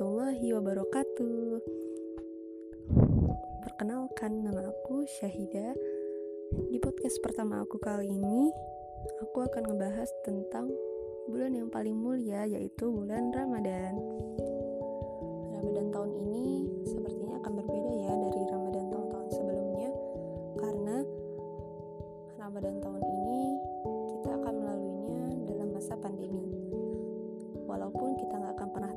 wabarakatuh. Perkenalkan nama aku Syahida. Di podcast pertama aku kali ini Aku akan ngebahas tentang bulan yang paling mulia yaitu bulan Ramadan. Ramadan tahun ini sepertinya akan berbeda ya dari Ramadan tahun-tahun sebelumnya Karena Ramadan tahun ini kita akan melaluinya dalam masa pandemi. Walaupun kita nggak akan pernah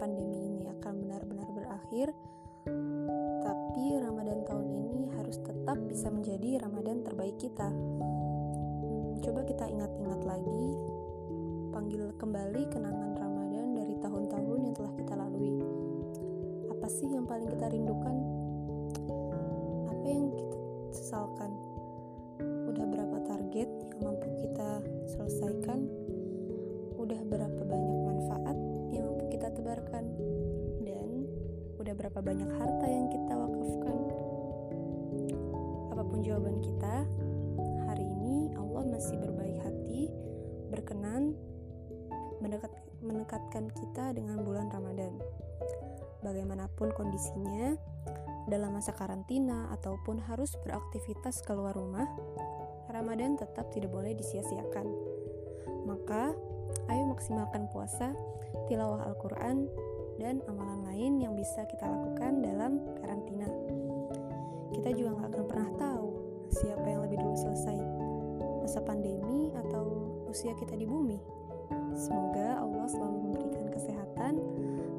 pandemi ini akan benar-benar berakhir, tapi Ramadan tahun ini harus tetap bisa menjadi Ramadan terbaik kita. Hmm, coba kita ingat-ingat lagi, panggil kembali kenangan Ramadan dari tahun-tahun yang telah kita lalui. Apa sih yang paling kita rindukan? Apa yang kita sesalkan? Udah berapa target berapa banyak harta yang kita wakafkan. Apa pun jawaban kita hari ini Allah masih berbaik hati berkenan mendekat, mendekatkan kita dengan bulan Ramadan. Bagaimanapun kondisinya dalam masa karantina ataupun harus beraktivitas keluar rumah Ramadan tetap tidak boleh disia-siakan. Maka Ayo maksimalkan puasa, tilawah Al-Quran, dan amalan lain yang bisa kita lakukan dalam karantina. Kita juga nggak akan pernah tahu siapa yang lebih dulu selesai, masa pandemi atau usia kita di bumi. Semoga Allah selalu memberikan kesehatan,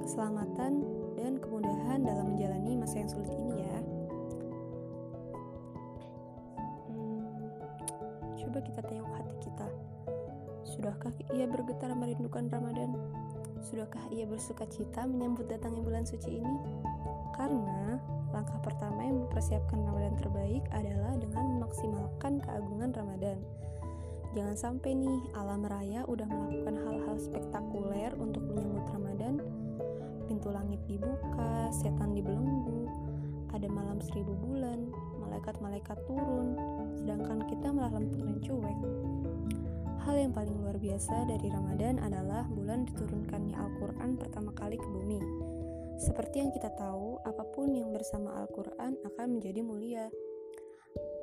keselamatan, dan kemudahan dalam menjalani masa yang sulit ini ya. Hmm, coba kita tengok hati kita Sudahkah ia bergetar merindukan Ramadan? Sudahkah ia bersuka cita menyambut datangnya bulan suci ini? Karena langkah pertama yang mempersiapkan Ramadan terbaik adalah dengan memaksimalkan keagungan Ramadan. Jangan sampai nih alam raya udah melakukan hal-hal spektakuler untuk menyambut Ramadan. Pintu langit dibuka, setan dibelenggu, ada malam seribu bulan, malaikat-malaikat turun, sedangkan kita malah lempeng dan cuek. Hal yang paling luar biasa dari Ramadan adalah bulan diturunkannya Al-Quran pertama kali ke bumi. Seperti yang kita tahu, apa pun yang bersama Al-Quran akan menjadi mulia.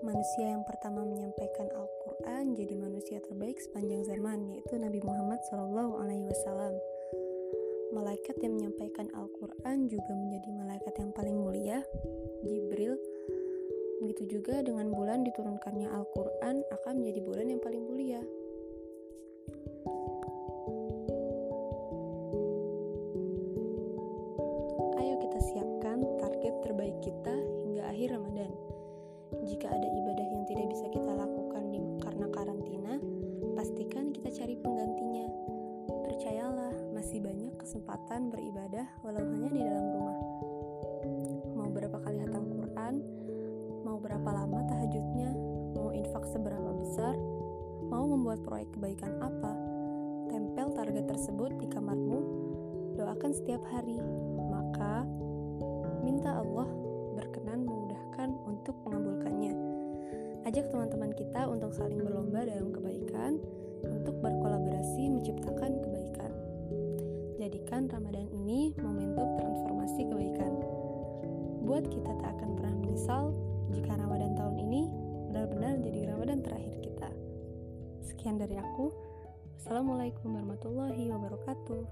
Manusia yang pertama menyampaikan Al-Quran jadi manusia terbaik sepanjang zaman, yaitu Nabi Muhammad SAW. Malaikat yang menyampaikan Al-Quran juga menjadi malaikat yang paling mulia, Jibril. Begitu juga dengan bulan diturunkannya Al-Quran akan menjadi bulan yang paling mulia. Bisa kita lakukan di, karena karantina, pastikan kita cari penggantinya. Percayalah, masih banyak kesempatan beribadah walau hanya di dalam rumah. Mau berapa kali hatam Quran, mau berapa lama tahajudnya, mau infak seberapa besar, mau membuat proyek kebaikan apa, tempel target tersebut di kamarmu, doakan setiap hari, maka minta Allah berkenan memudahkan untuk mengabulkannya. Ajak teman-teman kita untuk saling berlomba dalam kebaikan, untuk berkolaborasi menciptakan kebaikan. Jadikan Ramadan ini momentum transformasi kebaikan. Buat kita tak akan pernah menyesal jika Ramadan tahun ini benar-benar jadi Ramadan terakhir kita. Sekian dari aku. Assalamualaikum warahmatullahi wabarakatuh.